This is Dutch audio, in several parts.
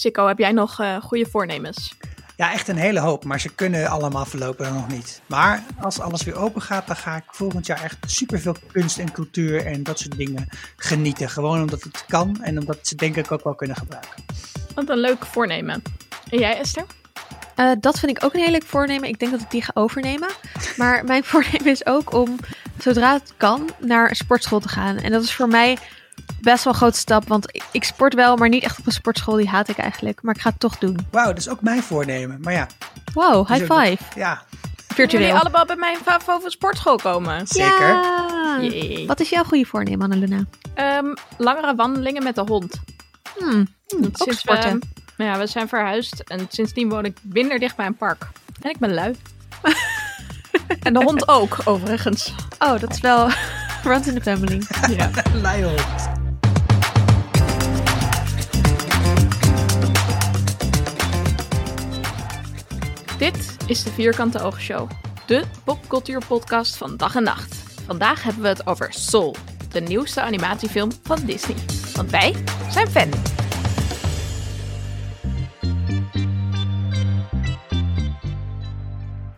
Sikko, heb jij nog uh, goede voornemens? Ja, echt een hele hoop, maar ze kunnen allemaal voorlopig nog niet. Maar als alles weer open gaat, dan ga ik volgend jaar echt superveel kunst en cultuur en dat soort dingen genieten. Gewoon omdat het kan en omdat ze denk ik ook wel kunnen gebruiken. Wat een leuk voornemen. En jij Esther? Uh, dat vind ik ook een heel leuk voornemen. Ik denk dat ik die ga overnemen. Maar mijn voornemen is ook om, zodra het kan, naar een sportschool te gaan. En dat is voor mij best wel een grote stap. Want ik sport wel, maar niet echt op een sportschool. Die haat ik eigenlijk. Maar ik ga het toch doen. Wauw, dat is ook mijn voornemen. Maar ja. Wow, high five. Ja. Virtueel. Jullie allemaal bij mijn favoriete sportschool komen. Zeker. Ja. Wat is jouw goede voornemen, Annalena? Um, langere wandelingen met de hond. Hmm, ook sporten. We, ja, we zijn verhuisd en sindsdien woon ik minder dicht bij een park. En ik ben lui. en de hond ook, overigens. Oh, dat is wel runs in the family. Ja. Luihond. Dit is de Vierkante Oogshow, de popcultuurpodcast van dag en nacht. Vandaag hebben we het over Soul, de nieuwste animatiefilm van Disney. Want wij zijn fan.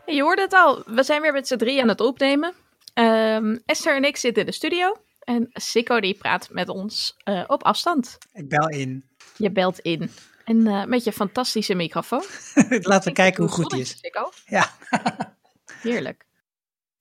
Je hoorde het al, we zijn weer met z'n drie aan het opnemen. Um, Esther en ik zitten in de studio en Sikko die praat met ons uh, op afstand. Ik bel in. Je belt in. En uh, met je fantastische microfoon. Laten we kijken hoe goed die is. Ja. Heerlijk.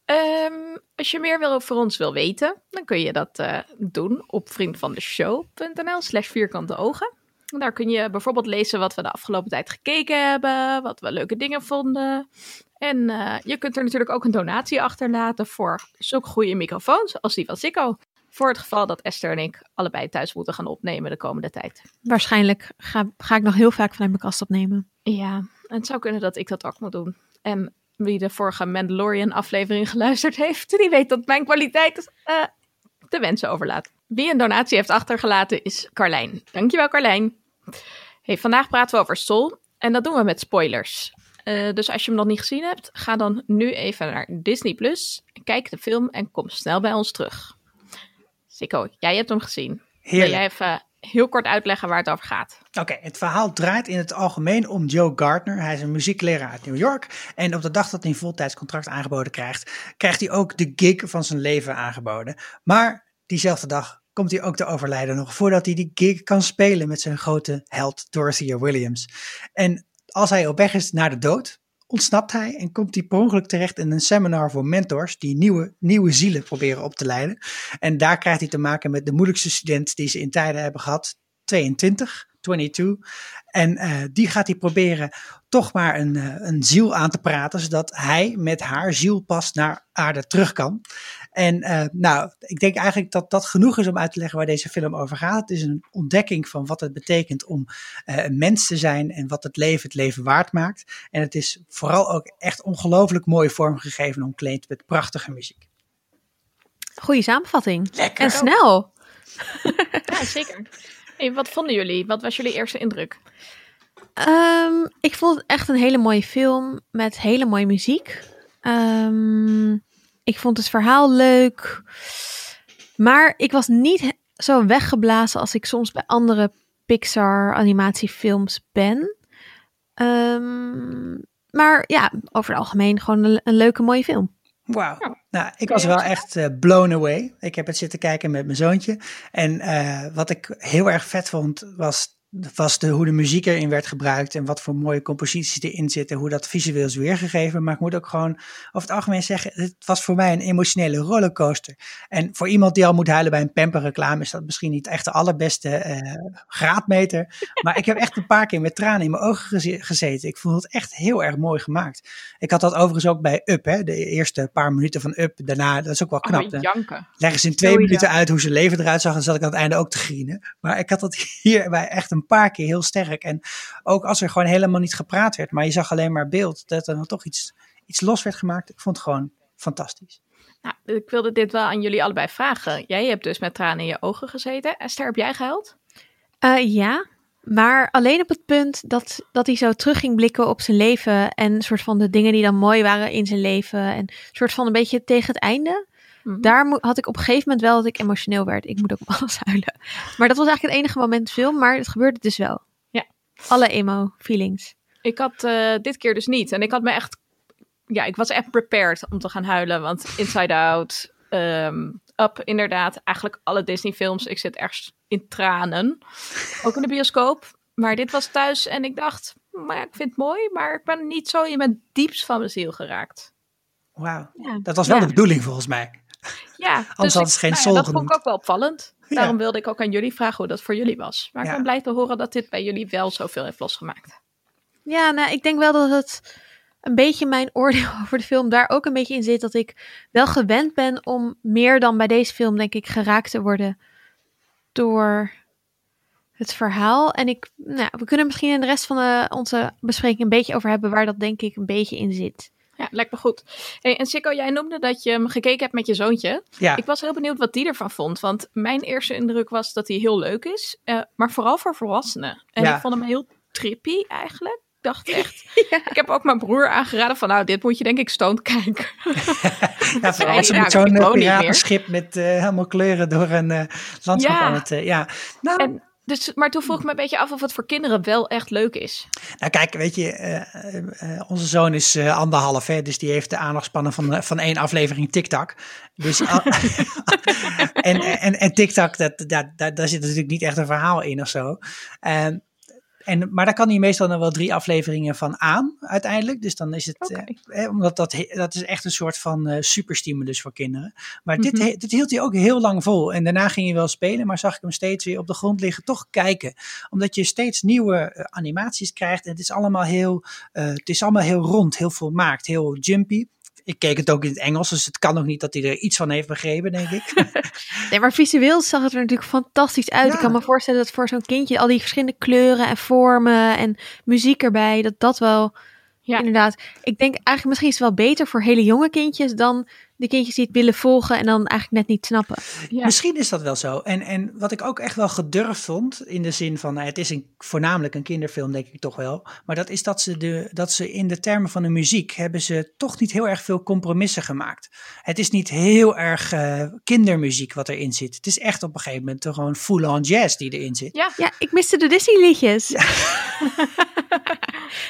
Um, als je meer wil over ons wil weten, dan kun je dat uh, doen op vriendvandeshow.nl slash vierkante ogen. Daar kun je bijvoorbeeld lezen wat we de afgelopen tijd gekeken hebben, wat we leuke dingen vonden. En uh, je kunt er natuurlijk ook een donatie achterlaten voor zulke goede microfoons als die van Sikko. Voor het geval dat Esther en ik allebei thuis moeten gaan opnemen de komende tijd. Waarschijnlijk ga, ga ik nog heel vaak vanuit mijn kast opnemen. Ja, het zou kunnen dat ik dat ook moet doen. En wie de vorige Mandalorian aflevering geluisterd heeft, die weet dat mijn kwaliteit uh, de wensen overlaat. Wie een donatie heeft achtergelaten is Carlijn. Dankjewel Carlijn. Hey, vandaag praten we over Soul en dat doen we met spoilers. Uh, dus als je hem nog niet gezien hebt, ga dan nu even naar Disney Plus, kijk de film en kom snel bij ons terug. Sikko, jij hebt hem gezien. Heerlijk. Wil jij even heel kort uitleggen waar het over gaat? Oké, het verhaal draait in het algemeen om Joe Gardner. Hij is een muziekleraar uit New York. En op de dag dat hij een voltijdscontract aangeboden krijgt, krijgt hij ook de gig van zijn leven aangeboden. Maar diezelfde dag komt hij ook te overlijden nog voordat hij die gig kan spelen met zijn grote held Dorothea Williams. En als hij op weg is naar de dood, ontsnapt hij en komt hij per ongeluk terecht in een seminar voor mentors die nieuwe, nieuwe zielen proberen op te leiden. En daar krijgt hij te maken met de moeilijkste student die ze in tijden hebben gehad, 22. 22. En uh, die gaat hij proberen toch maar een, uh, een ziel aan te praten, zodat hij met haar zielpas naar aarde terug kan. En uh, nou, ik denk eigenlijk dat dat genoeg is om uit te leggen waar deze film over gaat. Het is een ontdekking van wat het betekent om een mens te zijn en wat het leven het leven waard maakt. En het is vooral ook echt ongelooflijk mooi vormgegeven en omkleed met prachtige muziek. Goeie samenvatting. Lekker. En snel. ja, zeker. Hey, wat vonden jullie? Wat was jullie eerste indruk? Um, ik vond het echt een hele mooie film met hele mooie muziek. Um, ik vond het verhaal leuk. Maar ik was niet zo weggeblazen als ik soms bij andere Pixar animatiefilms ben. Um, maar ja, over het algemeen gewoon een, een leuke mooie film. Wauw. Ja. Nou, ik was wel echt uh, blown away. Ik heb het zitten kijken met mijn zoontje. En uh, wat ik heel erg vet vond, was was de, hoe de muziek erin werd gebruikt en wat voor mooie composities erin zitten, hoe dat visueel is weergegeven. Maar ik moet ook gewoon over het algemeen zeggen, het was voor mij een emotionele rollercoaster. En voor iemand die al moet huilen bij een pamperreclame is dat misschien niet echt de allerbeste uh, graadmeter. Maar ik heb echt een paar keer met tranen in mijn ogen gezeten. Ik vond het echt heel erg mooi gemaakt. Ik had dat overigens ook bij Up, hè, de eerste paar minuten van Up. Daarna, dat is ook wel knap. Oh, janken. Leggen ze in twee minuten uit hoe zijn leven eruit zag en zat ik aan het einde ook te grienen. Maar ik had dat hierbij echt een een paar keer heel sterk. En ook als er gewoon helemaal niet gepraat werd, maar je zag alleen maar beeld, dat er dan toch iets, iets los werd gemaakt. Ik vond het gewoon fantastisch. Nou, ik wilde dit wel aan jullie allebei vragen. Jij hebt dus met tranen in je ogen gezeten. Esther, heb jij gehuild? Uh, ja, maar alleen op het punt dat, dat hij zo terug ging blikken op zijn leven en een soort van de dingen die dan mooi waren in zijn leven en een soort van een beetje tegen het einde. Mm-hmm. Daar had ik op een gegeven moment wel dat ik emotioneel werd. Ik moet ook om alles huilen. Maar dat was eigenlijk het enige moment film, maar het gebeurde dus wel. Ja. alle emo-feelings. Ik had uh, dit keer dus niet. En ik had me echt... Ja, ik was echt prepared om te gaan huilen. Want Inside Out, um, Up, inderdaad. Eigenlijk alle Disney films. Ik zit ergens in tranen. Ook in de bioscoop. Maar dit was thuis en ik dacht... Maar ja, ik vind het mooi, maar ik ben niet zo in mijn diepst van mijn ziel geraakt. Wauw, ja. dat was wel de bedoeling volgens mij. Ja, Anders dus had geen nou ja, Dat vond ik ook wel opvallend. Daarom wilde ik ook aan jullie vragen hoe dat voor jullie was. Maar ik ben blij te horen dat dit bij jullie wel zoveel heeft losgemaakt. Ja, nou, ik denk wel dat het een beetje mijn oordeel over de film daar ook een beetje in zit. Dat ik wel gewend ben om meer dan bij deze film, denk ik, geraakt te worden door het verhaal. En ik, nou, we kunnen misschien in de rest van de, onze bespreking een beetje over hebben waar dat denk ik een beetje in zit. Ja, lijkt me goed. Hey, en Sikko, jij noemde dat je hem gekeken hebt met je zoontje. Ja. Ik was heel benieuwd wat die ervan vond. Want mijn eerste indruk was dat hij heel leuk is. Uh, maar vooral voor volwassenen. En ik vond hem heel trippy eigenlijk. Ik dacht echt. Ik heb ook mijn broer aangeraden van nou, dit moet je denk ik stoned kijken. ja, vooral als met zo'n schip met uh, helemaal kleuren door een uh, landschap ja. aan het... ja, nou... En, dus, maar toen vroeg ik me een beetje af of het voor kinderen wel echt leuk is. Nou kijk, weet je, uh, uh, onze zoon is anderhalf, hè, dus die heeft de aandachtspannen van, van één aflevering TikTok. Dus, en, en, en TikTok, dat, dat, dat, daar zit natuurlijk niet echt een verhaal in of zo. Uh, en, maar daar kan hij meestal nog wel drie afleveringen van aan, uiteindelijk. Dus dan is het, okay. eh, omdat dat, dat is echt een soort van uh, superstimulus voor kinderen. Maar mm -hmm. dit, dit hield hij ook heel lang vol. En daarna ging hij wel spelen, maar zag ik hem steeds weer op de grond liggen, toch kijken. Omdat je steeds nieuwe uh, animaties krijgt. En het is allemaal heel, het is allemaal heel rond, heel volmaakt, heel jumpy ik keek het ook in het Engels, dus het kan ook niet dat hij er iets van heeft begrepen, denk ik. nee, maar visueel zag het er natuurlijk fantastisch uit. Ja. Ik kan me voorstellen dat voor zo'n kindje al die verschillende kleuren en vormen en muziek erbij, dat dat wel, ja. inderdaad. Ik denk eigenlijk misschien is het wel beter voor hele jonge kindjes dan de kindjes die het willen volgen en dan eigenlijk net niet snappen. Ja. Misschien is dat wel zo. En, en wat ik ook echt wel gedurfd vond, in de zin van, nou, het is een, voornamelijk een kinderfilm, denk ik toch wel. Maar dat is dat ze, de, dat ze in de termen van de muziek hebben ze toch niet heel erg veel compromissen gemaakt. Het is niet heel erg uh, kindermuziek wat erin zit. Het is echt op een gegeven moment toch gewoon full-on jazz die erin zit. Ja, ja ik miste de Disney liedjes. Ja.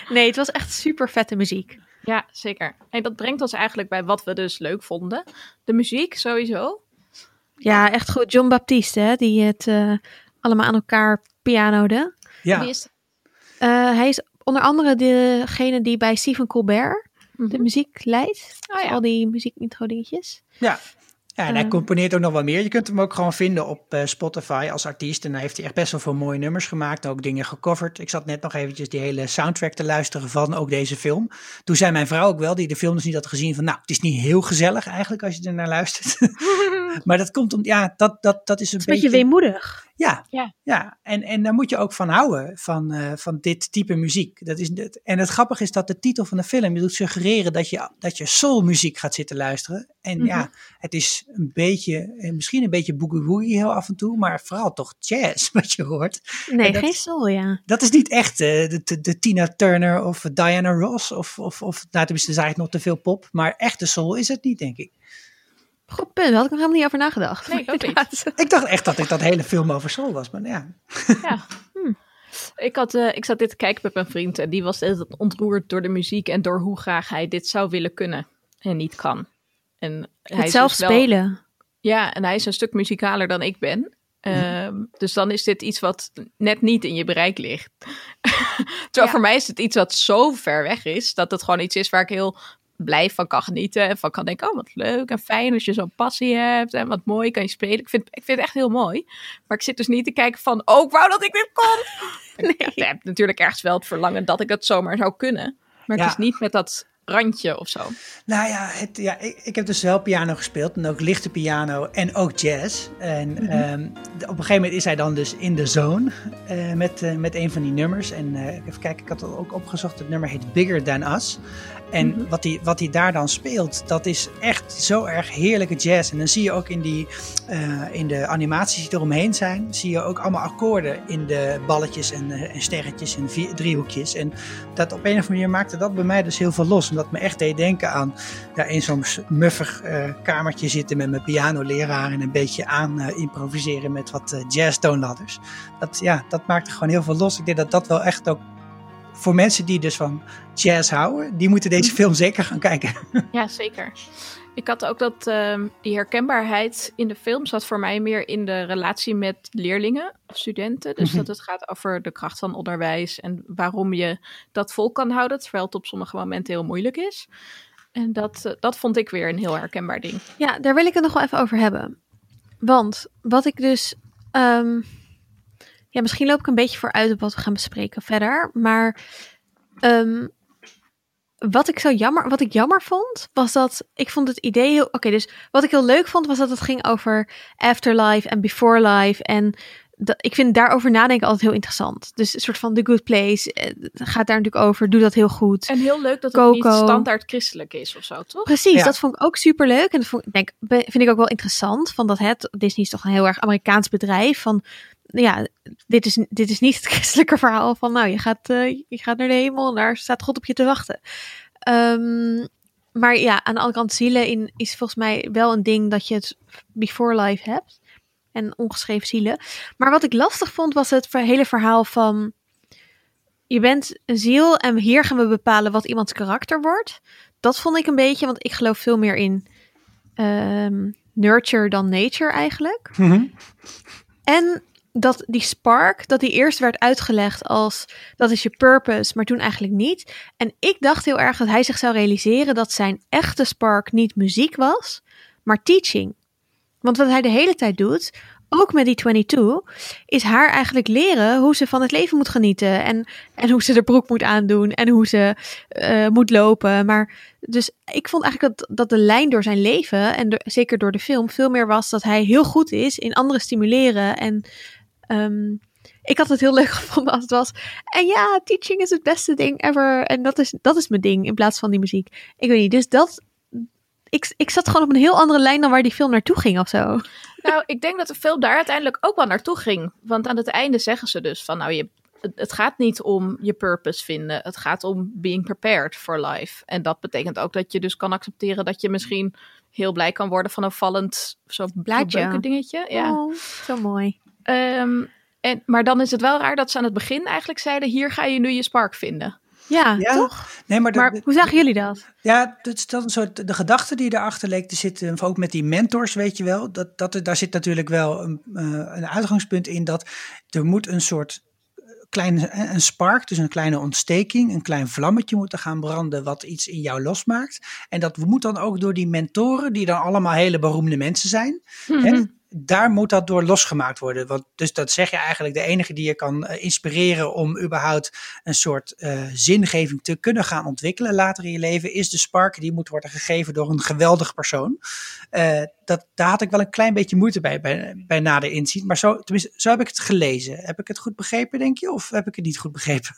nee, het was echt super vette muziek. Ja, zeker. En dat brengt ons eigenlijk bij wat we dus leuk vonden. De muziek sowieso. Ja, echt goed. John Baptiste, hè, die het uh, allemaal aan elkaar pianode. Ja. Wie is uh, hij is onder andere degene die bij Stephen Colbert mm -hmm. de muziek leidt. Oh, ja. Al die muziekintro dingetjes. Ja. Ja, en hij componeert ook nog wel meer. Je kunt hem ook gewoon vinden op uh, Spotify als artiest. En hij heeft hij echt best wel veel mooie nummers gemaakt. Ook dingen gecoverd. Ik zat net nog eventjes die hele soundtrack te luisteren van ook deze film. Toen zei mijn vrouw ook wel, die de film dus niet had gezien, van nou, het is niet heel gezellig eigenlijk als je er naar luistert. maar dat komt om, ja, dat, dat, dat is een, een beetje... beetje weemoedig. Ja, ja. ja. En, en daar moet je ook van houden, van, uh, van dit type muziek. Dat is, en het grappige is dat de titel van de film je doet suggereren dat je, dat je soulmuziek gaat zitten luisteren. En mm -hmm. ja, het is een beetje, eh, misschien een beetje boogie woogie heel af en toe, maar vooral toch jazz wat je hoort. Nee, dat, geen soul, ja. Dat is niet echt uh, de, de, de, Tina Turner of Diana Ross of, of, of nou tenminste, is eigenlijk nog te veel pop, maar echte soul is het niet, denk ik. Goed punt, daar had ik nog helemaal niet over nagedacht. Nee, ik ook niet. ik dacht echt dat ik dat hele film over soul was, maar ja. ja. Hm. Ik, had, uh, ik zat dit te kijken met mijn vriend en die was ontroerd door de muziek en door hoe graag hij dit zou willen kunnen en niet kan. En hij het zelf dus wel, spelen. Ja, en hij is een stuk muzikaler dan ik ben. Uh, dus dan is dit iets wat net niet in je bereik ligt. Terwijl ja. voor mij is het iets wat zo ver weg is, dat het gewoon iets is waar ik heel blij van kan genieten. En van kan denken, oh wat leuk en fijn als je zo'n passie hebt. En wat mooi kan je spelen. Ik vind, ik vind het echt heel mooi. Maar ik zit dus niet te kijken van, oh ik wou dat ik dit kon. Nee. Ik heb natuurlijk ergens wel het verlangen dat ik het zomaar zou kunnen. Maar het ja. is niet met dat randje of zo. Nou ja, het, ja ik, ik, heb dus wel piano gespeeld. En ook lichte piano en ook jazz. En mm -hmm. um, op een gegeven moment is hij dan dus in de zone uh, met, uh, met een van die nummers. En uh, even kijken, ik had het ook opgezocht. Het nummer heet Bigger Than Us. En mm -hmm. wat, hij, wat hij daar dan speelt, dat is echt zo erg heerlijke jazz. En dan zie je ook in, die, uh, in de animaties die eromheen zijn, zie je ook allemaal akkoorden in de balletjes en, uh, en sterretjes en vier, driehoekjes. En dat op een of andere manier maakte dat bij mij dus heel veel los. Omdat dat me echt deed denken aan ja, in zo'n muffig uh, kamertje zitten met mijn pianoleraar en een beetje aan improviseren met wat uh, jazztoonladders. Dat, ja, dat maakte gewoon heel veel los. Ik denk dat dat wel echt ook voor mensen die dus van jazz houden, die moeten deze film zeker gaan kijken. Ja, zeker. Ik had ook dat uh, die herkenbaarheid in de film zat voor mij meer in de relatie met leerlingen of studenten. Dus mm -hmm. dat het gaat over de kracht van onderwijs en waarom je dat vol kan houden, terwijl het op sommige momenten heel moeilijk is. En dat, uh, dat vond ik weer een heel herkenbaar ding. Ja, daar wil ik het nog wel even over hebben. Want wat ik dus. Um, ja, misschien loop ik een beetje vooruit op wat we gaan bespreken verder. Maar um, wat ik zo jammer, wat ik jammer vond, was dat ik vond het idee heel. Oké, okay, dus wat ik heel leuk vond, was dat het ging over afterlife en before life. En dat, ik vind daarover nadenken altijd heel interessant. Dus een soort van The Good Place het gaat daar natuurlijk over. Doe dat heel goed. En heel leuk dat het Coco. niet standaard christelijk is of zo, toch? Precies, ja. dat vond ik ook super leuk. En dat vond, denk, vind ik ook wel interessant. Van dat het, Disney is toch een heel erg Amerikaans bedrijf. Van ja, dit is, dit is niet het christelijke verhaal van, nou, je gaat, uh, je gaat naar de hemel en daar staat God op je te wachten. Um, maar ja, aan de andere kant, zielen in, is volgens mij wel een ding dat je het before life hebt. En ongeschreven zielen. Maar wat ik lastig vond, was het hele verhaal van, je bent een ziel en hier gaan we bepalen wat iemands karakter wordt. Dat vond ik een beetje, want ik geloof veel meer in um, nurture dan nature eigenlijk. Mm -hmm. En dat die spark, dat die eerst werd uitgelegd als dat is je purpose, maar toen eigenlijk niet. En ik dacht heel erg dat hij zich zou realiseren dat zijn echte spark niet muziek was, maar teaching. Want wat hij de hele tijd doet, ook met die 22, is haar eigenlijk leren hoe ze van het leven moet genieten. En, en hoe ze de broek moet aandoen en hoe ze uh, moet lopen. Maar dus ik vond eigenlijk dat, dat de lijn door zijn leven, en zeker door de film, veel meer was dat hij heel goed is in anderen stimuleren en Um, ik had het heel leuk gevonden als het was. En ja, teaching is het beste ding ever. En dat is, dat is mijn ding in plaats van die muziek. Ik weet niet. Dus dat. Ik, ik zat gewoon op een heel andere lijn dan waar die film naartoe ging of zo. Nou, ik denk dat de film daar uiteindelijk ook wel naartoe ging. Want aan het einde zeggen ze dus van nou, je, het gaat niet om je purpose vinden. Het gaat om being prepared for life. En dat betekent ook dat je dus kan accepteren dat je misschien heel blij kan worden van een vallend zo blaadje dingetje. Ja. Oh, zo mooi. Um, en, maar dan is het wel raar dat ze aan het begin eigenlijk zeiden: hier ga je nu je spark vinden. Ja, ja, toch? Nee, maar, de, maar hoe zagen jullie dat? Ja, dat is dan een soort de gedachte die erachter leek te zitten, ook met die mentors, weet je wel. Dat, dat, daar zit natuurlijk wel een, uh, een uitgangspunt in dat er moet een soort kleine een spark, dus een kleine ontsteking, een klein vlammetje moeten gaan branden wat iets in jou losmaakt. En dat moet dan ook door die mentoren, die dan allemaal hele beroemde mensen zijn. Mm -hmm. Daar moet dat door losgemaakt worden. Want, dus dat zeg je eigenlijk, de enige die je kan uh, inspireren om überhaupt een soort uh, zingeving te kunnen gaan ontwikkelen later in je leven, is de spark die moet worden gegeven door een geweldig persoon. Uh, dat, daar had ik wel een klein beetje moeite bij, bij, bij nader inzien. Maar zo, tenminste, zo heb ik het gelezen. Heb ik het goed begrepen, denk je? Of heb ik het niet goed begrepen?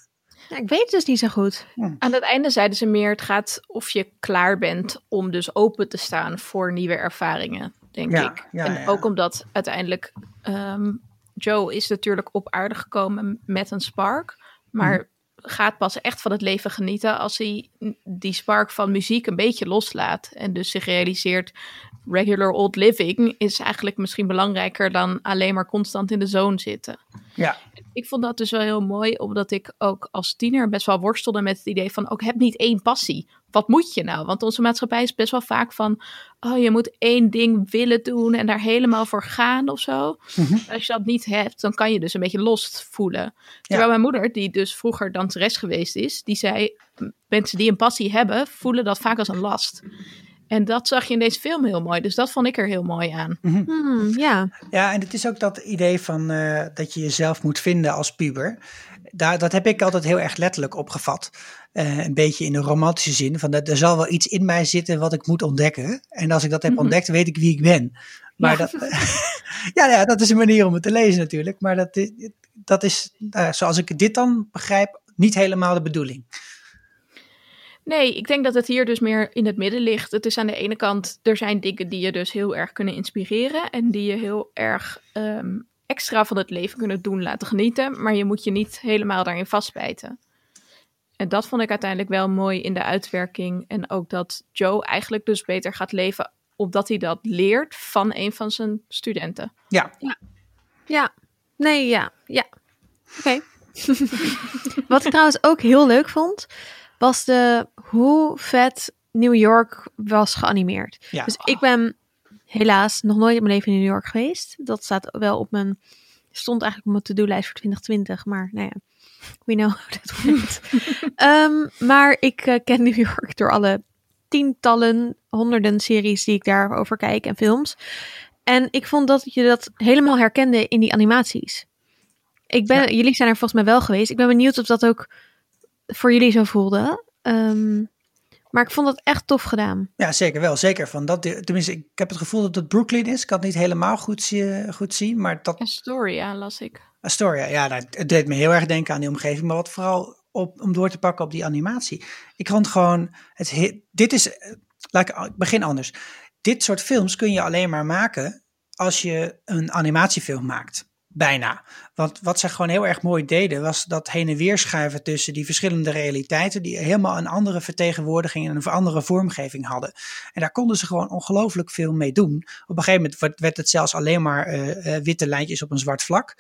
Ja, ik weet het dus niet zo goed. Hm. Aan het einde zeiden ze meer: het gaat of je klaar bent om dus open te staan voor nieuwe ervaringen denk ja, ik. Ja, en ook omdat uiteindelijk um, Joe is natuurlijk op aarde gekomen met een spark, maar mm. gaat pas echt van het leven genieten als hij die spark van muziek een beetje loslaat en dus zich realiseert regular old living is eigenlijk misschien belangrijker dan alleen maar constant in de zone zitten. Ja. Ik vond dat dus wel heel mooi, omdat ik ook als tiener best wel worstelde met het idee van ook heb niet één passie. Wat moet je nou? Want onze maatschappij is best wel vaak van, oh je moet één ding willen doen en daar helemaal voor gaan of zo. Mm-hmm. Als je dat niet hebt, dan kan je dus een beetje lost voelen. Terwijl ja. mijn moeder, die dus vroeger danseres geweest is, die zei, mensen die een passie hebben, voelen dat vaak als een last. En dat zag je in deze film heel mooi. Dus dat vond ik er heel mooi aan. Mm-hmm. Mm, ja. ja, en het is ook dat idee van uh, dat je jezelf moet vinden als puber. Daar, dat heb ik altijd heel erg letterlijk opgevat. Uh, een beetje in de romantische zin. Van dat er zal wel iets in mij zitten wat ik moet ontdekken. En als ik dat heb mm-hmm. ontdekt, weet ik wie ik ben. Maar ja. Dat, ja, ja, dat is een manier om het te lezen natuurlijk. Maar dat, dat is, uh, zoals ik dit dan begrijp, niet helemaal de bedoeling. Nee, ik denk dat het hier dus meer in het midden ligt. Het is aan de ene kant, er zijn dingen die je dus heel erg kunnen inspireren en die je heel erg um, extra van het leven kunnen doen, laten genieten, maar je moet je niet helemaal daarin vastbijten. En dat vond ik uiteindelijk wel mooi in de uitwerking. En ook dat Joe eigenlijk dus beter gaat leven, omdat hij dat leert van een van zijn studenten. Ja, Ja, nee, ja, ja. Oké. Wat ik trouwens ook heel leuk vond, was de hoe vet New York was geanimeerd. ja. Dus ik ben helaas nog nooit in mijn leven in New York geweest. Dat staat wel op mijn, stond eigenlijk op mijn to-do-lijst voor 2020, maar nou ja, we know how that went. Ehm, maar ik eh, ken New York door alle tientallen, honderden series die ik daarover kijk en films. En ik vond dat je dat helemaal herkende in die animaties. Ik ben, Ja. Jullie zijn er volgens mij wel geweest. Ik ben benieuwd of dat ook voor jullie zo voelde. Ehm, maar ik vond het echt tof gedaan. Ja, zeker wel. Zeker van dat. Tenminste, ik heb het gevoel dat het Brooklyn is. Ik kan het niet helemaal goed, zie- goed zien, maar dat Astoria las ik. Astoria, ja, nou, het deed me heel erg denken aan die omgeving, maar wat vooral op, om door te pakken op die animatie. Ik vond gewoon, het, he- dit is, laat ik, ik begin anders. Dit soort films kun je alleen maar maken als je een animatiefilm maakt. Bijna. Want wat ze gewoon heel erg mooi deden, was dat heen en weer schuiven tussen die verschillende realiteiten, die helemaal een andere vertegenwoordiging en een andere vormgeving hadden. En daar konden ze gewoon ongelooflijk veel mee doen. Op een gegeven moment werd, het zelfs alleen maar eh, eh, witte lijntjes op een zwart vlak.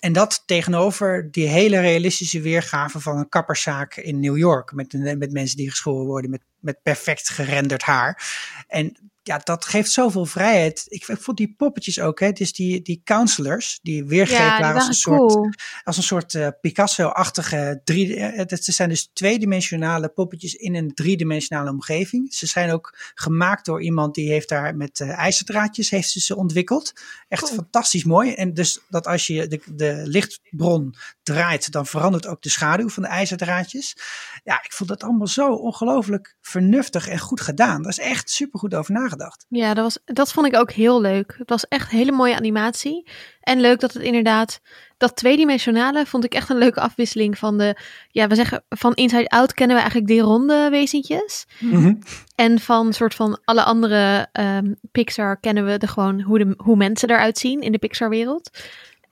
En dat tegenover die hele realistische weergave van een kapperszaak in New York. Met, met mensen die geschoren worden met, met perfect gerenderd haar. En ja, dat geeft zoveel vrijheid. Ik, ik vond die poppetjes ook, hè. Dus die, die counselors, die weergegeven Ja, waren als een soort als een soort eh, Picasso-achtige drie. eh, Het het zijn dus tweedimensionale poppetjes in een driedimensionale omgeving. Ze zijn ook gemaakt door iemand die heeft daar met eh, ijzerdraadjes heeft ze ze ontwikkeld. Echt Cool. fantastisch mooi. En dus dat als je de, de lichtbron draait, dan verandert ook de schaduw van de ijzerdraadjes. Ja, ik vond dat allemaal zo ongelooflijk vernuftig en goed gedaan. Daar is echt super goed over nagedacht. Ja, dat, was, dat vond ik ook heel leuk. Het was echt een hele mooie animatie. En leuk dat het inderdaad, dat tweedimensionale vond ik echt een leuke afwisseling van de, ja, we zeggen van Inside Out kennen we eigenlijk die ronde wezentjes. Mhm. En van soort van alle andere ehm, Pixar kennen we de gewoon hoe, de, hoe mensen eruit zien in de Pixar wereld.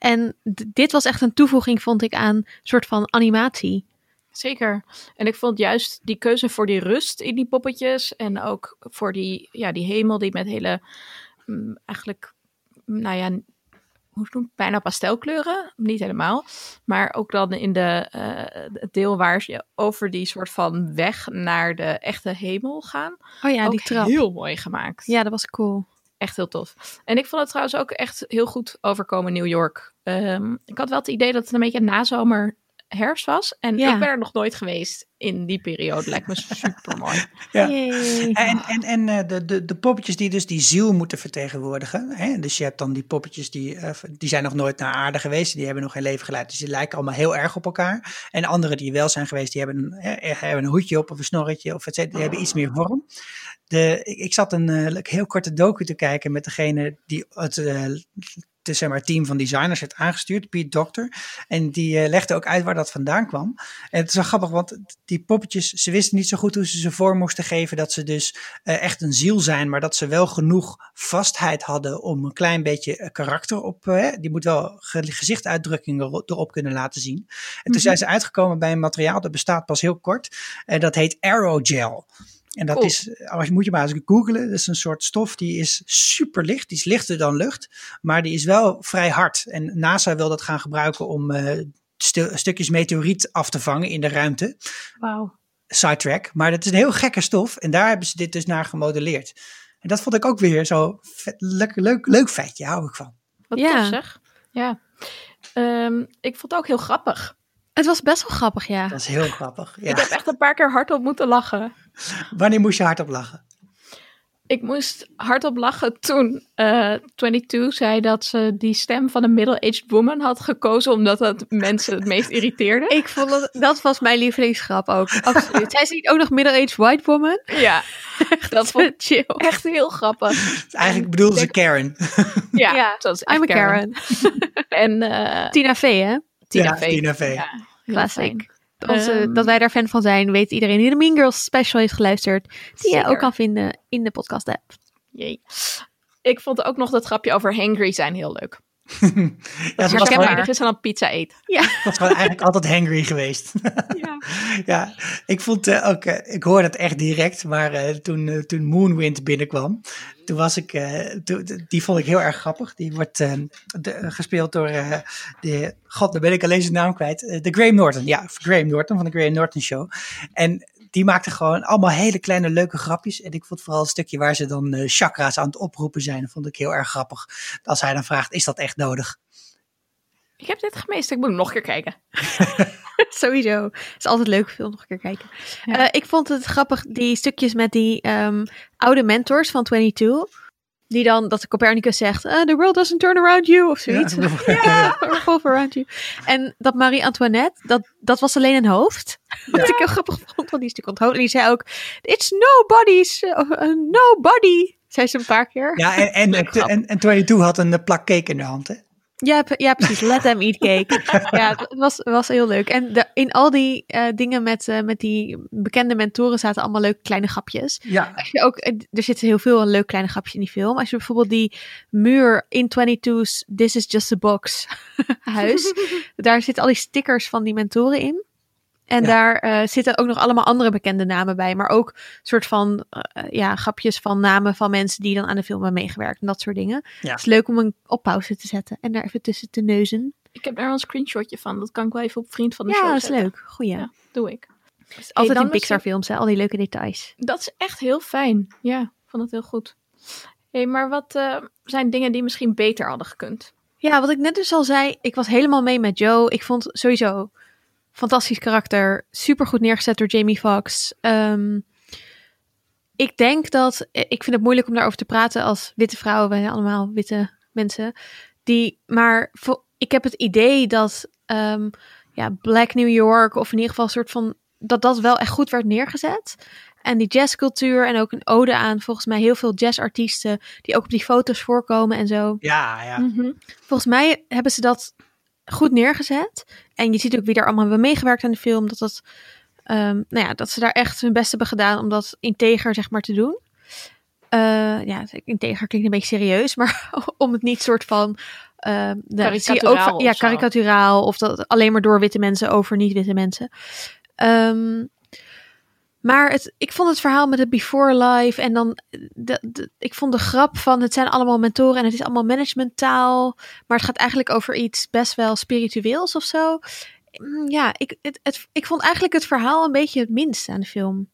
En dit was echt een toevoeging, vond ik, aan soort van animatie. Zeker. En ik vond juist die keuze voor die rust in die poppetjes. En ook voor die, ja, die hemel die met hele, mm, eigenlijk, nou ja, hoe noem bijna pastelkleuren. Niet helemaal. Maar ook dan in de, eh, het deel waar je over die soort van weg naar de echte hemel gaan. Oh ja, ook die trap. heel mooi gemaakt. Ja, dat was cool. Echt heel tof. En ik vond het trouwens ook echt heel goed overkomen in New York. Ehm, ik had wel het idee dat het een beetje nazomer herfst was. En Ja. ik ben er nog nooit geweest in die periode. Lijkt me super mooi. Ja. En, en, en eh, de, de, de poppetjes die dus die ziel moeten vertegenwoordigen. Hè? Dus je hebt dan die poppetjes die, eh, die zijn nog nooit naar aarde geweest. Die hebben nog geen leven geleid. Dus die lijken allemaal heel erg op elkaar. En andere die wel zijn geweest, die hebben een, eh, hebben een hoedje op of een snorretje. Of et cetera. Die hebben iets meer vorm. De, ik, zat een eh, heel korte docu te kijken met degene die het, het zeg maar, team van designers heeft aangestuurd, Pete Doctor. En die legde ook uit waar dat vandaan kwam. En het is wel grappig, want die poppetjes, ze wisten niet zo goed hoe ze ze vorm moesten geven. Dat ze dus echt een ziel zijn, maar dat ze wel genoeg vastheid hadden om een klein beetje karakter op. die moet wel ge- gezichtsuitdrukkingen ero- erop kunnen laten zien. En toen zijn ze uitgekomen bij een materiaal dat bestaat pas heel kort. En dat heet Aerogel. En dat Cool. is, als je moet je maar eens googlen, dat is een soort stof die is super licht, die is lichter dan lucht, maar die is wel vrij hard. En NASA wil dat gaan gebruiken om eh, stu- stukjes meteoriet af te vangen in de ruimte Wauw. sidetrack. Maar dat is een heel gekke stof. En daar hebben ze dit dus naar gemodelleerd. En dat vond ik ook weer zo vet, leuk, leuk, leuk feitje. Hou ik van. Wat Ja. tof zeg. Ja. Ehm, ik vond het ook heel grappig. Het was best wel grappig, ja. Dat is heel grappig. Ik heb Ja. echt een paar keer hardop moeten lachen. Wanneer moest je hardop lachen? Ik moest hardop lachen toen eh 22 zei dat ze die stem van een middle-aged woman had gekozen omdat dat mensen het meest irriteerde. Ik vond het, dat was mijn lievelingsgrap ook. Absoluut. Zij is niet ook nog middle-aged white woman. Ja, dat vond ik chill. echt heel grappig. Eigenlijk bedoelde ze Karen. Ja, Ja, dat is echt I'm a Karen. En eh Tina Fey, hè? Tina Ja, Fey. Tina Fey. Ja, Classic. Onze, Ehm, dat wij daar fan van zijn, weet iedereen die de Mean Girls special heeft geluisterd. Die je ook kan vinden in de podcast app. Jee. Ik vond ook nog dat grapje over hangry zijn heel leuk. ja, ze was herkenbaar gewoon, is dan pizza eet. was gewoon eigenlijk altijd hangry geweest. Ja. ja, ik vond eh, ook, eh, ik hoorde het echt direct, maar eh, toen, toen Moonwind binnenkwam, toen was ik, eh, die vond ik heel erg grappig. Die wordt eh, de- gespeeld door eh, de, god, dan ben ik alleen zijn naam kwijt, de Graham Norton. Ja, Graham Norton van de Graham Norton Show. En die maakte gewoon allemaal hele kleine leuke grapjes. En ik vond vooral het stukje waar ze dan eh, chakra's aan het oproepen zijn, vond ik heel erg grappig. Als hij dan vraagt, is dat echt nodig? Ik heb dit gemist, ik moet hem nog een keer kijken. Sowieso. Het is altijd leuk film nog een keer kijken. Ja. Eh, ik vond het grappig, die stukjes met die ehm, oude mentors van 22. Die dan, dat de Copernicus zegt, eh, the world doesn't turn around you, of zoiets. Ja. Ja, revolve around you. En dat Marie-Antoinette, dat, dat was alleen een hoofd. Wat ik heel grappig vond, want die stuk onthoofd. En die zei ook, it's nobody's, uh, uh, nobody, zei ze een paar keer. Ja, en, en, en, en 22 had een eh, plak cake in de hand, hè? Ja, ja, precies. Let them eat cake. ja, het was, was heel leuk. En de, in al die eh, dingen met, eh, met die bekende mentoren zaten allemaal leuke kleine grapjes. Ja. Als je ook, eh, er zitten heel veel leuke kleine grapjes in die film. Als je bijvoorbeeld die muur in 22's This is just a box huis. daar zitten al die stickers van die mentoren in. En Ja. daar eh, zitten ook nog allemaal andere bekende namen bij. Maar ook soort van eh, ja, grapjes van namen van mensen die dan aan de film hebben meegewerkt. En dat soort dingen. Ja. Het is leuk om een op pauze te zetten. En daar even tussen te neuzen. Ik heb daar wel een screenshotje van. Dat kan ik wel even op vriend van de Ja, show dat is zetten. leuk. Goeie. Ja. Doe ik. Altijd dan in Pixar films, hè? al die leuke details. Dat is echt heel fijn. Ja, ik vond het heel goed. hey, maar wat eh, zijn dingen die misschien beter hadden gekund? Ja, wat ik net dus al zei, ik was helemaal mee met Joe. Ik vond sowieso fantastisch karakter, super goed neergezet door Jamie Foxx. Ehm, ik denk dat, ik vind het moeilijk om daarover te praten als witte vrouwen, wij zijn allemaal witte mensen, die, maar ik heb het idee dat, ehm, ja, Black New York, of in ieder geval een soort van, dat dat wel echt goed werd neergezet. En die jazzcultuur en ook een ode aan volgens mij heel veel jazzartiesten die ook op die foto's voorkomen en zo. Ja, ja. Mhm. Volgens mij hebben ze dat goed neergezet. En je ziet ook wie daar allemaal hebben meegewerkt aan de film. Dat, dat, ehm, nou ja, dat ze daar echt hun best hebben gedaan om dat integer zeg maar te doen. Eh, ja, integer klinkt een beetje serieus, maar om het niet soort van... ook Karikaturaal van- ja, karikaturaal. Of dat alleen maar door witte mensen over niet-witte mensen. Ehm, maar het, ik vond het verhaal met het Before Life en dan, de- ik vond de grap van het zijn allemaal mentoren en het is allemaal managementtaal, maar het gaat eigenlijk over iets best wel spiritueels of zo. Mm, Ja, ik, het, ik vond eigenlijk het verhaal een beetje het minst aan de film.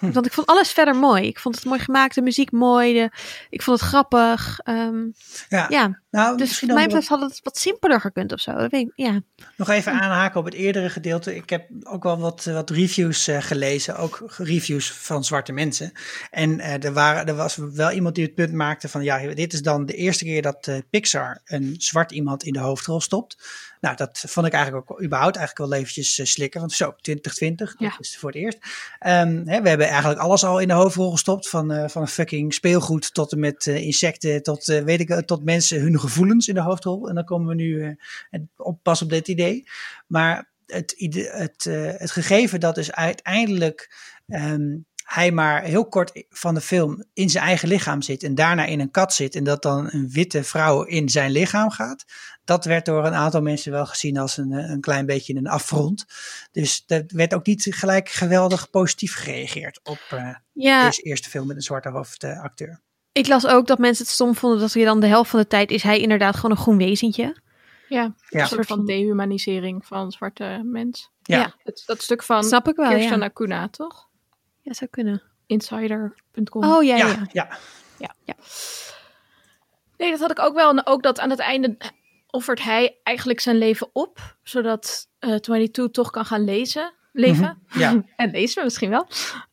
Hm. Want ik vond alles verder mooi. Ik vond het mooi gemaakt, de muziek mooi, de, ik vond het grappig. ehm, ja. ja, Nou, dus wat mij betreft had het wat simpeler gekund of zo. Dat weet ik, ja. nog even aanhaken op het eerdere gedeelte. Ik heb ook wel wat, wat reviews eh, gelezen, ook reviews van zwarte mensen. En eh, er, waren, er was wel iemand die het punt maakte van, ja, dit is dan de eerste keer dat eh, Pixar een zwart iemand in de hoofdrol stopt. Nou, dat vond ik eigenlijk ook überhaupt eigenlijk wel eventjes eh, slikken. Want zo, 2020, Ja. dat is voor het eerst. Ehm, hè, we hebben eigenlijk alles al in de hoofdrol gestopt. Van, eh, van fucking speelgoed tot en met eh, insecten, tot, weet ik, tot mensen hun gevoelens in de hoofdrol. En dan komen we nu op, pas op dit idee. Maar het, het, eh, het gegeven dat dus uiteindelijk ehm, hij maar heel kort van de film in zijn eigen lichaam zit en daarna in een kat zit en dat dan een witte vrouw in zijn lichaam gaat, dat werd door een aantal mensen wel gezien als een, eh, een klein beetje een affront. Dus dat werd ook niet gelijk geweldig positief gereageerd op eh, Ja, deze eerste film met een zwarte hoofdacteur. ik las ook dat mensen het stom vonden dat hij dan de helft van de tijd is hij inderdaad gewoon een groen wezentje. Ja, Ja. een soort van dehumanisering van zwarte mens. Ja. Het, dat stuk van Snap ik wel, Kirsten ja. Acuna, toch? Ja, zou kunnen. Insider.com. Oh ja, ja. Ja, ja. ja. Nee, dat had ik ook wel. En ook dat aan het einde offert hij eigenlijk zijn leven op. Zodat eh 22 toch kan gaan lezen. Leven. ja. En lezen we misschien wel.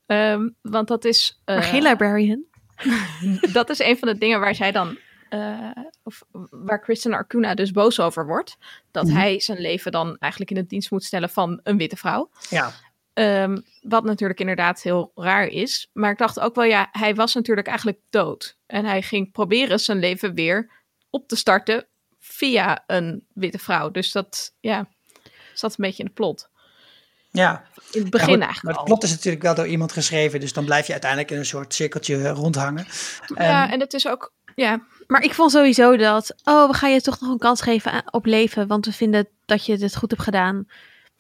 Ehm, want dat is... eh, Maar geen librarian. dat is een van de dingen waar zij dan... eh, of waar Kristen Arcuna dus boos over wordt. Dat Mhm. hij zijn leven dan eigenlijk in het dienst moet stellen van een witte vrouw. ja. Ehm, wat natuurlijk inderdaad heel raar is. Maar ik dacht ook wel, ja, hij was natuurlijk eigenlijk dood. En hij ging proberen zijn leven weer op te starten via een witte vrouw. Dus dat, ja, zat een beetje in het plot. ja. In het Ja, begin goed, eigenlijk Maar het plot is natuurlijk wel door iemand geschreven, dus dan blijf je uiteindelijk in een soort cirkeltje rondhangen. Ja, Ehm, en het is ook Ja, Maar ik vond sowieso dat, oh, we gaan je toch nog een kans geven op leven, want we vinden dat je het goed hebt gedaan.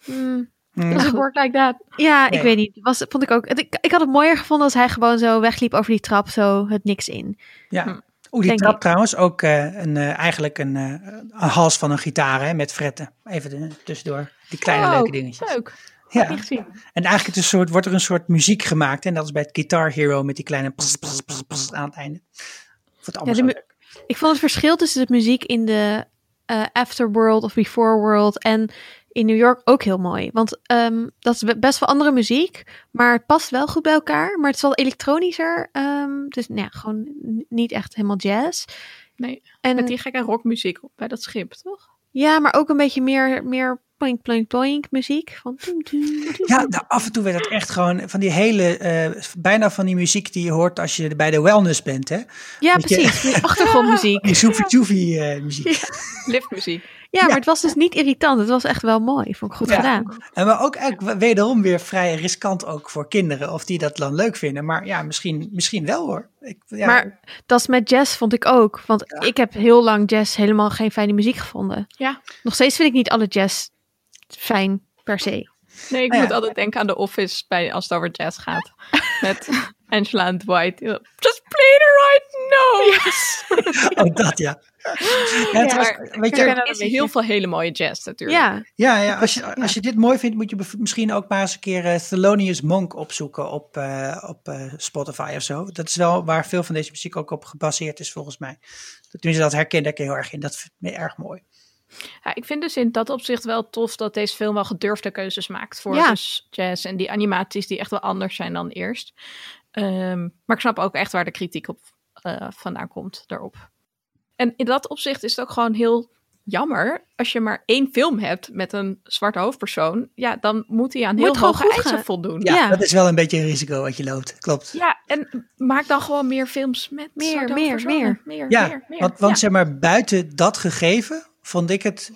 Hmm, Mm. does it work like that? ja, Nee. ik weet niet. Was, vond ik ook. Ik, ik had het mooier gevonden als hij gewoon zo wegliep over die trap, zo het niks in. Ja. Hm. Oeh, die Denk trap ik. trouwens ook eh, een, eh, eigenlijk een, eh, een hals van een gitaar hè, met fretten. Even de- tussendoor. Die kleine Oh, leuke dingetjes. Leuk. Ja. En eigenlijk het is een soort, wordt er een soort muziek gemaakt. En dat is bij het Guitar Hero met die kleine pss, pss, pss, pss aan het einde. Ik vond het allemaal Ja, zo de leuk. Ik vond het verschil tussen de muziek in de eh, Afterworld of Before World en in New York ook heel mooi. Want ehm, dat is be- best wel andere muziek, maar het past wel goed bij elkaar. Maar het is wel elektronischer. ehm, dus nou ja, gewoon niet echt helemaal jazz. Nee, En met die gekke rockmuziek op bij dat schip, toch? ja, maar ook een beetje meer, meer poink, poink, poink muziek. Van. Ja, nou, af en toe werd het echt gewoon van die hele, eh, bijna van die muziek die je hoort als je bij de wellness bent. Hè? ja precies. Die achtergrondmuziek. Die soefie joefie eh, muziek. Liftmuziek. Ja, maar het was dus niet irritant. Het was echt wel mooi. Vond ik goed Ja. gedaan. En maar ook eigenlijk wederom weer vrij riskant ook voor kinderen. Of die dat dan leuk vinden. Maar ja, misschien, misschien wel hoor. Ik, ja, Maar dat is met jazz vond ik ook. Want ik heb heel lang jazz helemaal geen fijne muziek gevonden. Ja. Nog steeds vind ik niet alle jazz fijn per se. Nee, ik Nou ja. moet altijd denken aan The Office bij, als het over jazz gaat. Met Angela en Dwight. Just play the right notes. oh, dat ja. ja, het was- weet je, Er is heel veel hele mooie jazz natuurlijk. Ja, ja, ja, als, je, als je dit mooi vindt, moet je misschien ook maar eens een keer eh, Thelonious Monk opzoeken op, eh, op eh, Spotify of zo. Dat is wel waar veel van deze muziek ook op gebaseerd is volgens mij. Tenminste, dat herkende ik heel erg in. Dat vind ik erg mooi. Ja, ik vind dus in dat opzicht wel tof dat deze film wel gedurfde keuzes maakt voor Ja. dus jazz en die animaties die echt wel anders zijn dan eerst. Ehm, maar ik snap ook echt waar de kritiek op eh, vandaan komt daarop. En in dat opzicht is het ook gewoon heel jammer als je maar één film hebt met een zwarte hoofdpersoon. Ja, dan moet hij aan Moet heel hoge eisen gaan. voldoen. Ja, Ja. dat is wel een beetje een risico wat je loopt. Klopt. Ja, en maak dan gewoon meer films met Meer, zwarte meer, meer, Ja, meer, meer. want, want Ja. zeg maar, buiten dat gegeven vond ik het,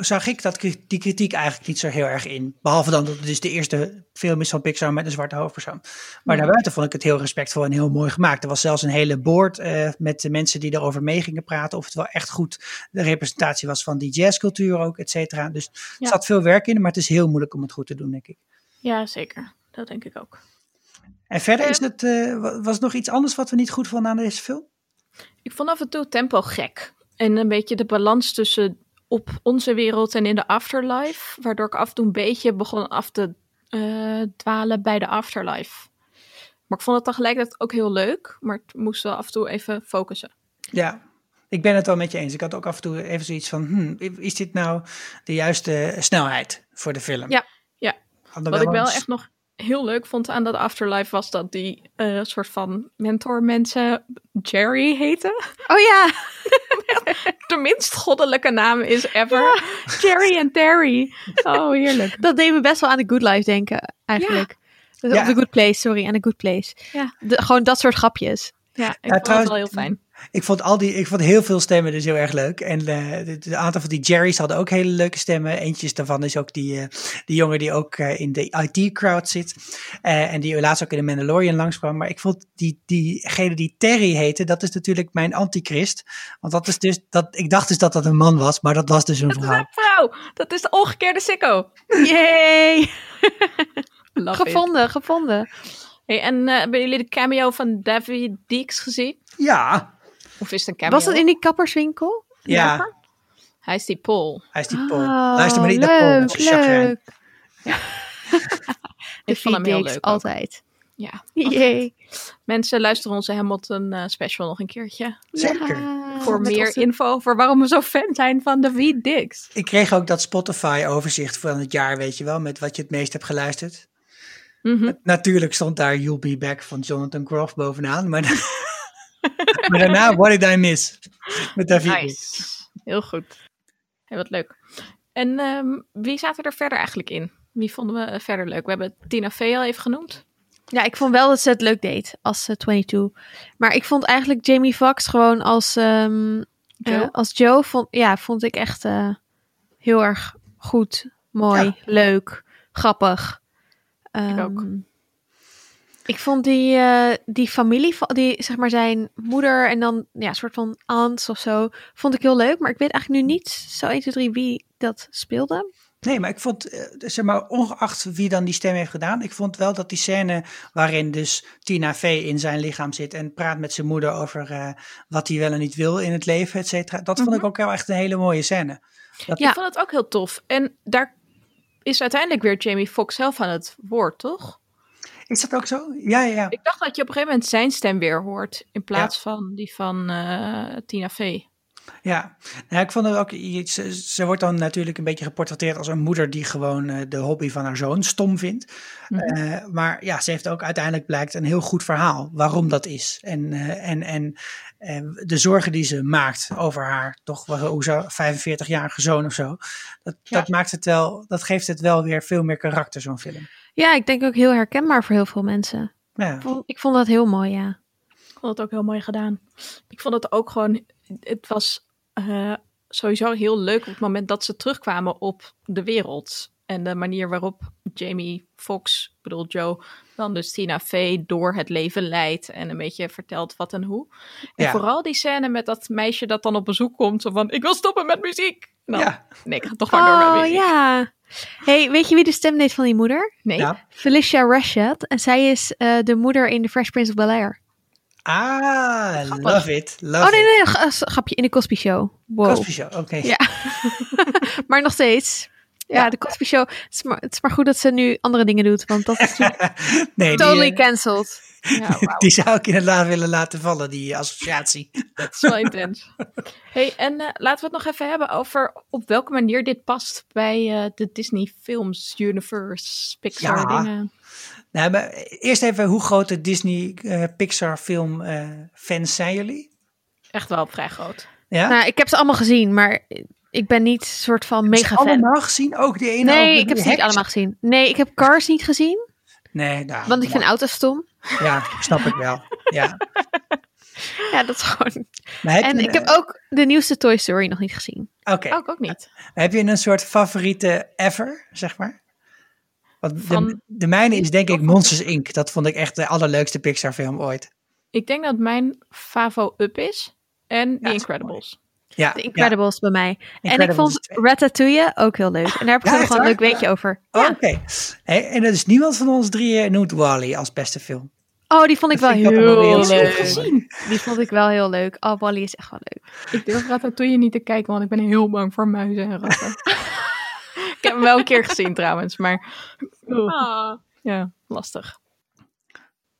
zag ik dat, die kritiek eigenlijk niet zo heel erg in. Behalve dan dat het dus de eerste film is van Pixar met een zwarte hoofdpersoon. Maar daarbuiten vond ik het heel respectvol en heel mooi gemaakt. Er was zelfs een hele board eh, met de mensen die erover mee gingen praten. Of het wel echt goed de representatie was van die jazzcultuur ook, et cetera. Dus er Ja. zat veel werk in, maar het is heel moeilijk om het goed te doen, denk ik. ja, zeker. Dat denk ik ook. En verder Eh, is het, eh, wa- was er nog iets anders wat we niet goed vonden aan deze film? Ik vond af en toe tempo gek. En een beetje de balans tussen op onze wereld en in de afterlife. Waardoor ik af en toe een beetje begon af te eh, dwalen bij de afterlife. Maar ik vond het tegelijkertijd ook heel leuk. Maar het moest wel af en toe even focussen. Ja, ik ben het wel met je eens. Ik had ook af en toe even zoiets van, hmm, is dit nou de juiste snelheid voor de film? Ja, ja. Wat ik wel eens- echt nog heel leuk vond aan dat afterlife was dat die eh, soort van mentor mensen Jerry heten. Oh ja, De minst goddelijke naam is ever. Jerry en Terry. Oh, heerlijk. dat deed me best wel aan The Good Life denken, eigenlijk. Dus Ja. Of The Good Place, sorry, aan The Good Place. Ja. De, gewoon dat soort grapjes. Ja, ik Ja, vond trouwens- het wel heel fijn. Ik vond, al die, ik vond heel veel stemmen dus heel erg leuk. En eh, de, de aantal van die Jerry's hadden ook hele leuke stemmen. Eentje daarvan is ook die, eh, die jongen die ook eh, in de IT-crowd zit. Eh, en die laatst ook in de Mandalorian langskwam. Maar ik vond die, diegene die Terry heette, dat is natuurlijk mijn antichrist. Want dat is dus, dat, ik dacht dus dat dat een man was, maar dat was dus een Dat is vrouw. een vrouw. Dat is de omgekeerde sicko. Yay! It. Gevonden, gevonden. Hey, en eh, hebben jullie de cameo van David Deeks gezien? Ja, Of is het een cameo? Was het in die kapperswinkel? ja, Hij is die Paul. hij is die Paul. Oh, Luister maar niet naar Paul. dat leuk, leuk. Ik vond hem heel Dicks, leuk. ook. Altijd. Ja. Yay. Mensen luisteren onze Hamilton eh, special nog een keertje. Zeker. Ja, voor met meer onze- info over waarom we zo fan zijn van David Dix. Ik kreeg ook dat Spotify overzicht van het jaar, weet je wel, met wat je het meest hebt geluisterd. Mhm. Natuurlijk stond daar You'll Be Back van Jonathan Groff bovenaan, maar, maar daarna What Did I Miss? Met David. Nice. Heel goed. Heel wat leuk. En ehm, wie zaten er verder eigenlijk in? Wie vonden we eh, verder leuk? We hebben Tina Fey al even genoemd. Ja, ik vond wel dat ze het leuk deed als eh, 22. Maar ik vond eigenlijk Jamie Foxx gewoon als, ehm, Joe? eh, als Joe, vond, ja, vond ik echt eh, heel erg goed, mooi, Ja. leuk, grappig. Ik ook. Ik vond die, eh, die familie, van- die zeg maar zijn moeder en dan ja, een soort van aunts of zo, vond ik heel leuk. Maar ik weet eigenlijk nu niet zo 1, 2, 3 wie dat speelde. Nee, maar ik vond, eh, zeg maar, ongeacht wie dan die stem heeft gedaan, ik vond wel dat die scène waarin dus Tina Fey in zijn lichaam zit en praat met zijn moeder over eh, wat hij wel en niet wil in het leven, et cetera. Dat vond ik ook wel echt een hele mooie scène. Dat, Ja. Ik vond het ook heel tof. En daar is uiteindelijk weer Jamie Foxx zelf aan het woord, toch? Is dat ook zo? Ja, ja, ja. Ik dacht dat je op een gegeven moment zijn stem weer hoort. In plaats van die van eh, Tina Fey. Ja, nou, ik vond het ook. Ze, ze wordt dan natuurlijk een beetje geportretteerd als een moeder die gewoon eh, de hobby van haar zoon stom vindt. Mhm. Eh, maar ja, ze heeft ook uiteindelijk blijkt een heel goed verhaal waarom dat is. En, en, en de zorgen die ze maakt over haar toch hoe zo 45-jarige zoon of zo. Dat, Ja. dat maakt het wel, dat geeft het wel weer veel meer karakter, zo'n film. Ja, ik denk ook heel herkenbaar voor heel veel mensen. Ja. Ik vond, ik vond dat heel mooi, ja. Ik vond het ook heel mooi gedaan. Ik vond het ook gewoon. Het was eh, sowieso heel leuk op het moment dat ze terugkwamen op de wereld. En de manier waarop Jamie Foxx, ik bedoel Joe, dan dus Tina Fey door het leven leidt. En een beetje vertelt wat en hoe. En Ja. vooral die scène met dat meisje dat dan op bezoek komt. Zo van, ik wil stoppen met muziek. Nou, Ja. nee, ik ga toch maar door met Oh, muziek. ja. hey, weet je wie de stem deed van die moeder? Nee, Ja. Felicia Rashad. En zij is eh, de moeder in The Fresh Prince of Bel-Air. Ah, love it. Love Oh, nee, it. nee, grapje. In de Cosby Show. Wow. Cosby Show, oké. Ja. maar nog steeds. Ja, de Cosby Show. Het is, maar, het is maar goed dat ze nu andere dingen doet. Want dat is natuurlijk nee, totally eh, cancelled. ja, wauw. die zou ik inderdaad willen laten vallen, die associatie. Dat is wel intens. Hey, en eh, laten we het nog even hebben over op welke manier dit past bij eh, de Disney Films Universe, Pixar Ja. dingen. Nou, maar eerst even, hoe grote Disney eh, Pixar film eh, fans zijn jullie? Echt wel vrij groot. Ja? Nou, ik heb ze allemaal gezien. Maar ik ben niet soort van Heb je mega fan. allemaal gezien? Ook die ene Nee, ik heb ze niet allemaal gezien. Nee, ik heb Cars niet gezien. Nee, nou, Want ik vind auto's stom. Ja, snap ik wel. Ja. Ja, dat is gewoon... Maar heb En ik heb ook de nieuwste Toy Story nog niet gezien. Oké, Oh, ik ook niet. heb je een soort favoriete ever, zeg maar? Want de, Van- de mijne is denk ik Monsters Inc. Dat vond ik echt de allerleukste Pixar film ooit. Ik denk dat mijn favo Up is en The Incredibles. Ja, De Incredibles bij mij. en ik vond. Ratatouille ook heel leuk. En daar heb ik Ja, nog wel een leuk weetje over. Oh, Oké. Hey, en er is niemand van ons drieën noemt Wally als beste film. Oh, die vond ik Dat wel wel heel weer leuk. gezien. Die vond ik wel heel leuk. Oh, Wally is echt wel leuk. Ik durf Ratatouille niet te kijken, want ik ben heel bang voor muizen en ratten. ik heb hem wel een keer gezien trouwens, maar Ah, ja, lastig.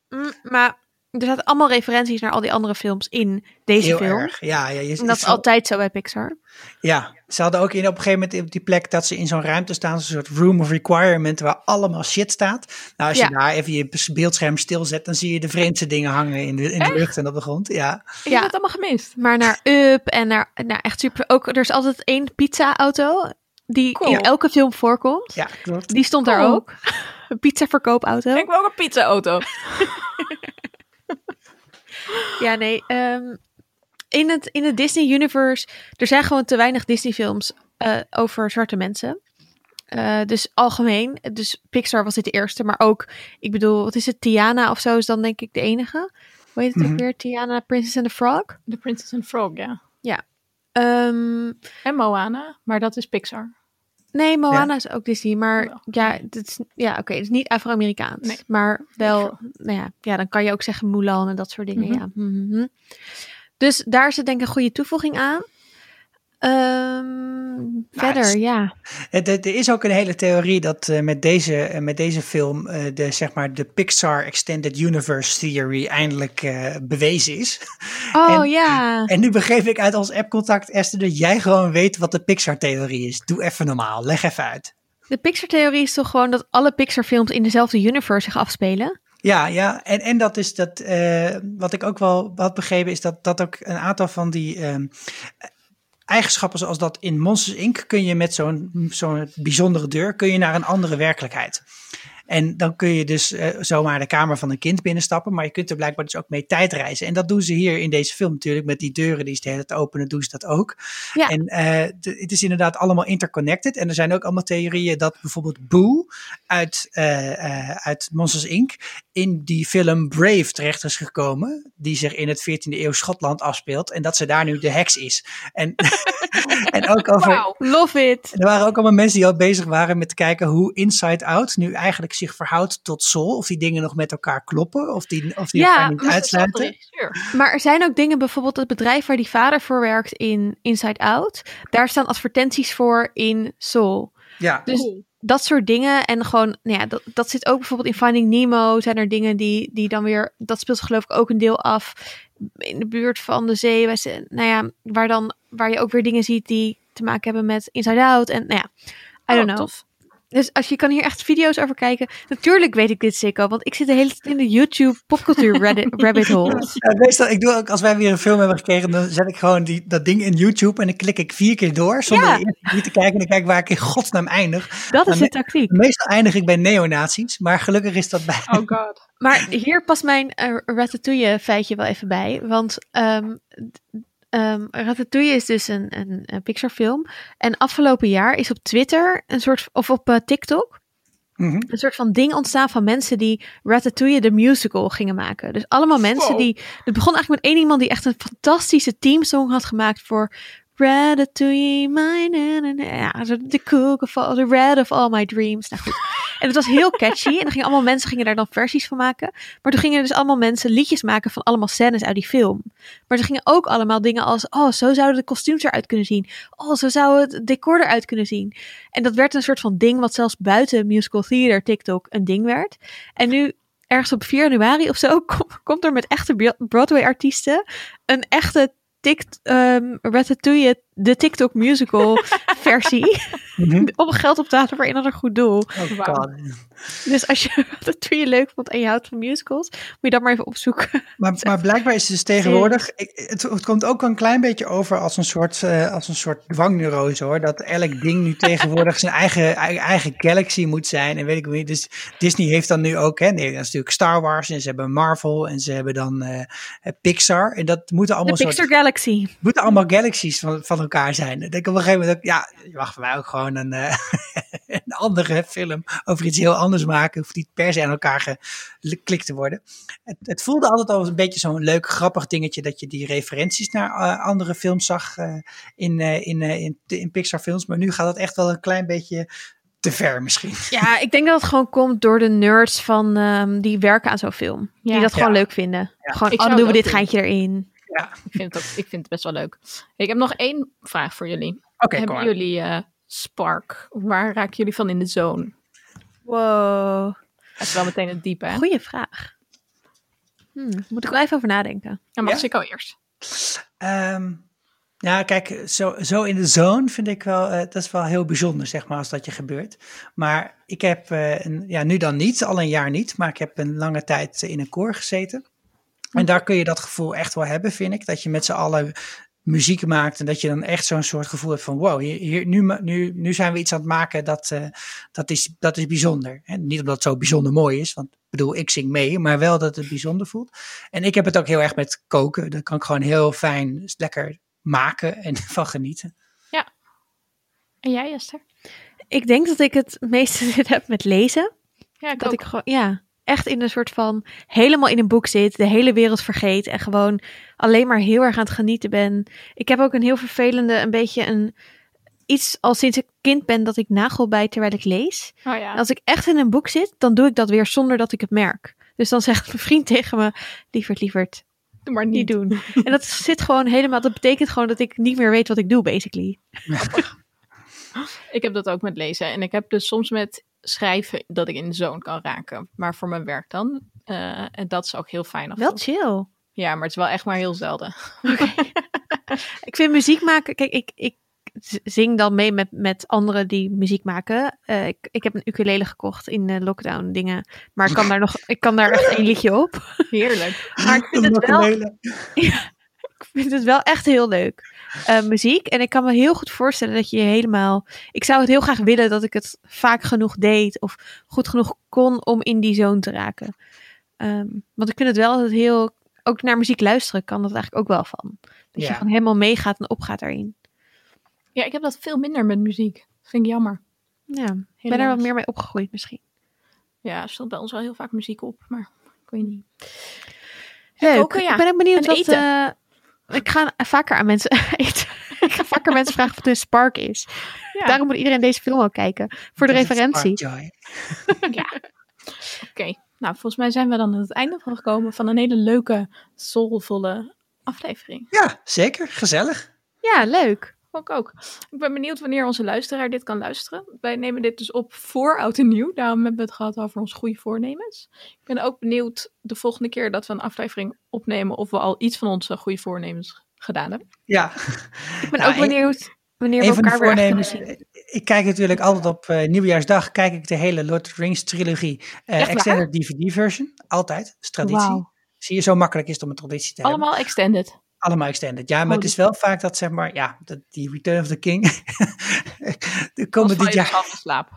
Mm, maar er zaten allemaal referenties naar al die andere films in deze Heel film. erg. Ja, ja, je, En dat is zo- altijd zo bij Pixar. Ja, ze hadden ook in, op een gegeven moment op die plek dat ze in zo'n ruimte staan, zo'n soort room of requirement waar allemaal shit staat. Nou, als je daar even je beeldscherm stilzet, dan zie je de vreemdste dingen hangen in de, in de lucht en op de grond. Ja, Ik Ja. heb het allemaal gemist. Maar naar Up en naar, naar echt super... Ook, er is altijd één pizza-auto die Cool. in elke film voorkomt. ja klopt. Die stond daar ook. Een pizza-verkoopauto. Ik wil ook een pizza-auto. Ja, nee. ehm, in, het, in het Disney Universe, er zijn gewoon te weinig Disney films eh, over zwarte mensen. Eh, dus algemeen, dus Pixar was dit de eerste, maar ook, ik bedoel, wat is het, Tiana of zo is dan denk ik de enige. Hoe heet het ook Mhm. weer? Tiana, Princess and the Frog? The Princess and Frog, ja. Ehm, En Moana, maar dat is Pixar. Nee, Moana is ook Disney, maar Wel. ja, het is, ja oké, het is niet Afro-Amerikaans. Nee. Maar wel, nou ja, ja, dan kan je ook zeggen Mulan en dat soort dingen, Mhm. ja. Mhm. Dus daar zit denk ik een goede toevoeging aan. Ehm, verder, het ja. Er is ook een hele theorie dat eh, met, deze, eh, met deze film eh, de, zeg maar, de Pixar Extended Universe Theory eindelijk bewezen is. Oh En- ja. En nu begreep ik uit ons appcontact, Esther, dat jij gewoon weet wat de Pixar-theorie is. Doe even normaal, leg even uit. De Pixar-theorie is toch gewoon dat alle Pixar-films in dezelfde universe zich afspelen? Ja, ja. En, en dat is dat, wat ik ook wel had begrepen, is dat, dat ook een aantal van die ehm, eigenschappen, zoals dat in Monsters Inc., kun je met zo'n zo'n bijzondere deur, kun je naar een andere werkelijkheid. En dan kun je dus uh, zomaar de kamer van een kind binnenstappen. Maar je kunt er blijkbaar dus ook mee tijdreizen. En dat doen ze hier in deze film natuurlijk. Met die deuren die ze de hele tijd openen, doen ze dat ook. Ja. En uh, de, het is inderdaad allemaal interconnected. En er zijn ook allemaal theorieën dat bijvoorbeeld Boo uit, uh, uit Monsters Inc. in die film Brave terecht is gekomen. Die zich in het 14e eeuw Schotland afspeelt. En dat ze daar nu de heks is. En, en ook over. Wow, love it. Er waren ook allemaal mensen die al bezig waren met te kijken hoe Inside Out nu eigenlijk zich verhoudt tot Soul. Of die dingen nog met elkaar kloppen. Of die, of die Ja, elkaar niet uitsluiten. Maar er zijn ook dingen, bijvoorbeeld het bedrijf waar die vader voor werkt in Inside Out. Daar staan advertenties voor in Soul. Ja. Dus dat soort dingen. En gewoon, nou ja, dat, dat zit ook bijvoorbeeld in Finding Nemo. Zijn er dingen die, die dan weer, dat speelt geloof ik ook een deel af in de buurt van de zee. Waar, ze, nou ja, waar, dan, waar je ook weer dingen ziet die te maken hebben met Inside Out. En nou ja, I don't Oh, know. tof. Dus als je kan hier echt video's over kijken. Natuurlijk weet ik dit zeker, want ik zit de hele tijd in de YouTube popcultuur rabbit, hole. Ja, meestal, ik doe ook, als wij weer een film hebben gekregen, dan zet ik gewoon die, dat ding in YouTube en dan klik ik vier keer door, zonder Ja. niet te kijken. En dan kijk ik waar ik in godsnaam eindig. Dat is de tactiek. Meestal eindig ik bij neonazies, maar gelukkig is dat bij. Oh god. Maar hier past mijn eh, Ratatouille feitje wel even bij. Want ehm, ehm, Ratatouille is dus een, een, een Pixar film. En afgelopen jaar is op Twitter een soort, of op eh, TikTok, Mhm. een soort van ding ontstaan van mensen die Ratatouille de musical gingen maken. Dus allemaal mensen Wow. die, het begon eigenlijk met één iemand die echt een fantastische teamsong had gemaakt voor Ratatouille, na. ja, the cook of all, the red of all my dreams. Nou goed. En het was heel catchy. En dan gingen allemaal mensen gingen daar dan versies van maken. Maar toen gingen dus allemaal mensen liedjes maken van allemaal scènes uit die film. Maar ze gingen ook allemaal dingen als, oh, zo zouden de kostuums eruit kunnen zien. Oh, zo zou het decor eruit kunnen zien. En dat werd een soort van ding wat zelfs buiten musical theater TikTok een ding werd. En nu ergens op 4 januari of zo kom- komt er met echte Bro- Broadway-artiesten een echte Tik, ehm, Ratatouille, de TikTok musical versie. Mhm. om geld op te halen voor een ander goed doel. Oh. Dus als je Ratatouille leuk vond en je houdt van musicals, moet je dat maar even opzoeken. Maar, maar blijkbaar is het dus tegenwoordig. Ik, het, het komt ook wel een klein beetje over als een soort, eh, als een soort dwangneurose hoor. Dat elk ding nu tegenwoordig zijn eigen, eigen, eigen galaxy moet zijn. En weet ik niet. Dus Disney heeft dan nu ook. Hè, nee, dat is natuurlijk Star Wars. En ze hebben Marvel. En ze hebben dan eh, eh, Pixar. En dat moeten De allemaal soort. Pixar Galaxy. moeten allemaal galaxies van, van elkaar zijn. Dan denk ik op een gegeven moment ook, ja, je mag voor mij ook gewoon een, eh, een andere film over iets heel anders maken. Hoeft niet per se aan elkaar geklikt te worden. Het, het voelde altijd al een beetje zo'n leuk, grappig dingetje dat je die referenties naar eh, andere films zag eh, in, eh, in, eh, in, in Pixar films. Maar nu gaat het echt wel een klein beetje te ver misschien. Ja, ik denk dat het gewoon komt door de nerds van ehm, die werken aan zo'n film. Ja. Die dat gewoon Ja. leuk vinden. Gewoon, Ik oh, dan doen we dit geintje erin. Ik vind, het ook, ik vind het best wel leuk. Ik heb nog één vraag voor jullie. Hebben jullie eh, Spark? Waar raken jullie van in de zone? Wow. Dat is wel meteen het diepe, hè? Goeie vraag. Hmm, moet ik wel even over nadenken. Ja, mag Ja? ik al eerst? Ehm, ja, kijk, zo, zo in de zone vind ik wel, eh, dat is wel heel bijzonder, zeg maar, als dat je gebeurt. Maar ik heb, eh, een, ja, nu dan niet, al een jaar niet, maar ik heb een lange tijd in een koor gezeten. En daar kun je dat gevoel echt wel hebben, vind ik. Dat je met z'n allen muziek maakt en dat je dan echt zo'n soort gevoel hebt van wow, hier, hier, nu, nu, nu zijn we iets aan het maken dat, eh, dat, is, dat is bijzonder. En niet omdat het zo bijzonder mooi is, want ik bedoel, ik zing mee, maar wel dat het bijzonder voelt. En ik heb het ook heel erg met koken. Daar kan ik gewoon heel fijn, lekker maken en van genieten. En jij, Esther? Ik denk dat ik het meeste zit heb met lezen. Ja, ik Dat ook. ik gewoon, ja, echt in een soort van helemaal in een boek zit, de hele wereld vergeet en gewoon alleen maar heel erg aan het genieten ben. Ik heb ook een heel vervelende, een beetje een iets al sinds ik kind ben dat ik nagelbijt terwijl ik lees. Oh ja. En als ik echt in een boek zit, dan doe ik dat weer zonder dat ik het merk. Dus dan zegt mijn vriend tegen me, lieverd, lieverd, Doe maar niet niet. doen. en dat zit gewoon helemaal, dat betekent gewoon dat ik niet meer weet wat ik doe, basically. Ik heb dat ook met lezen. En ik heb dus soms met schrijven dat ik in de zone kan raken. Maar voor mijn werk dan. eh, en dat is ook heel fijn. af Wel toe. chill. Ja, maar het is wel echt maar heel zelden. Ik vind muziek maken. Kijk, ik, ik zing dan mee met, met anderen die muziek maken. Eh, ik, ik heb een ukulele gekocht in de lockdown dingen. Maar ik kan daar nog. Ik kan daar echt één liedje op. Heerlijk. Maar ik vind het wel. Ukulele. Ik vind het wel echt heel leuk. Eh, muziek. En ik kan me heel goed voorstellen dat je je helemaal. Ik zou het heel graag willen dat ik het vaak genoeg deed. Of goed genoeg kon om in die zone te raken. Ehm, want ik vind het wel altijd heel. Ook naar muziek luisteren kan dat eigenlijk ook wel van. Dat Ja. je gewoon helemaal meegaat en opgaat daarin. Ja, ik heb dat veel minder met muziek. Dat vind ik jammer. Ja, ik ben er wat meer mee opgegroeid misschien. Ja, er stond bij ons wel heel vaak muziek op, maar ik weet niet. Leuk. koken, ja. Ik ben ook benieuwd En wat... eten. Ik ga vaker aan mensen eten. ik ga vaker mensen vragen wat een spark is. Ja, Daarom moet iedereen deze film ook kijken. Voor de Dat referentie. Sparkjoy. oké. Nou, volgens mij zijn we dan aan het einde van gekomen van een hele leuke, soulvolle aflevering. Ja, zeker. Gezellig. Ja, leuk. Ook ook. Ik ben benieuwd wanneer onze luisteraar dit kan luisteren. Wij nemen dit dus op voor oud en nieuw. Daarom hebben we het gehad over onze goede voornemens. Ik ben ook benieuwd de volgende keer dat we een aflevering opnemen of we al iets van onze goede voornemens gedaan hebben. Ja. Ik ben Ja, ook benieuwd wanneer we elkaar weer voornemens. zien. Ik kijk natuurlijk altijd op eh, nieuwjaarsdag. Kijk ik de hele Lord of the Rings trilogie. eh, extended DVD version. Altijd. Dat is traditie. Zie je, zo makkelijk is het om een traditie te hebben. Allemaal extended. Allemaal extended. Ja, maar Oh, het is wel vaak dat zeg maar, ja, dat die Return of the King. er komen dit jaar,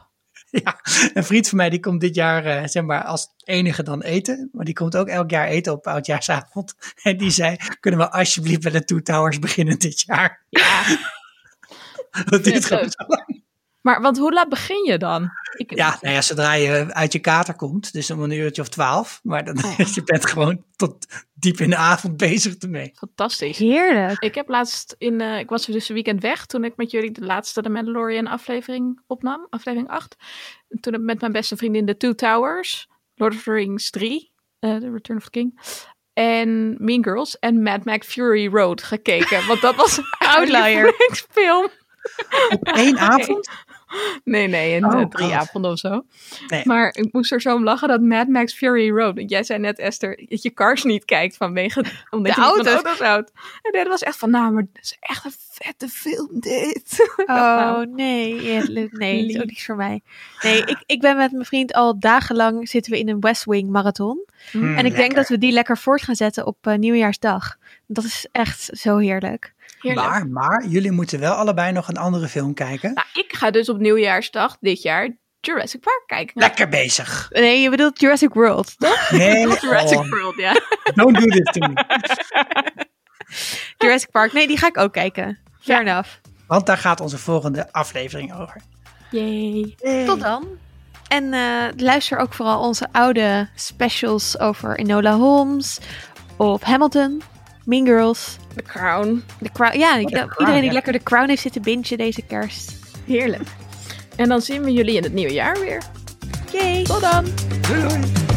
ja, een vriend van mij die komt dit jaar eh, zeg maar als enige dan eten. Maar die komt ook elk jaar eten op oudjaarsavond. En die zei, kunnen we alsjeblieft met de Two Towers beginnen dit jaar? Ja, Dat duurt het gewoon zo lang. Maar want hoe laat begin je dan? Ik, Ja, nou ja, zodra je uit je kater komt, dus om een uurtje of twaalf. Maar dan, Oh. je bent gewoon tot diep in de avond bezig ermee. Fantastisch. Heerlijk. Ik heb laatst in, eh, ik was dus een weekend weg toen ik met jullie de laatste The Mandalorian aflevering opnam, aflevering 8. En toen heb ik met mijn beste vriendin The Two Towers, Lord of the Rings 3, eh, The Return of the King, en Mean Girls en Mad Max Fury Road gekeken. Want dat was een Outlier. film. Op één avond? Nee, nee, in Oh, eh, drie God. avonden of zo. Nee. Maar ik moest er zo om lachen dat Mad Max Fury Road. want Jij zei net, Esther, dat je Cars niet kijkt vanwege omdat De je niet van auto's. auto's houdt. En dit was echt van, nou, maar het is echt een vette film, dit. Oh nee, ja, le- nee, dat is ook niks voor mij. Nee, ik, ik ben met mijn vriend al dagenlang zitten we in een West Wing marathon. Hmm, en ik denk dat we die lekker voort gaan zetten op eh, nieuwjaarsdag. Dat is echt zo heerlijk. Heerlijk. Maar, maar jullie moeten wel allebei nog een andere film kijken. Nou, ik ga dus op nieuwjaarsdag dit jaar Jurassic Park kijken. Lekker bezig. Nee, je bedoelt Jurassic World, toch? Nee, Jurassic oh, World, ja. don't do this to me. Jurassic Park, nee, die ga ik ook kijken. Fair enough. Want daar gaat onze volgende aflevering over. Yay. Tot dan. En eh, luister ook vooral onze oude specials over Enola Holmes of Hamilton, Mean Girls, The Crown. The Crown. Ja, The Crown, iedereen die ja. lekker de Crown heeft zitten bingen deze kerst. Heerlijk. En dan zien we jullie in het nieuwe jaar weer. Yay! Tot dan. Doei doei.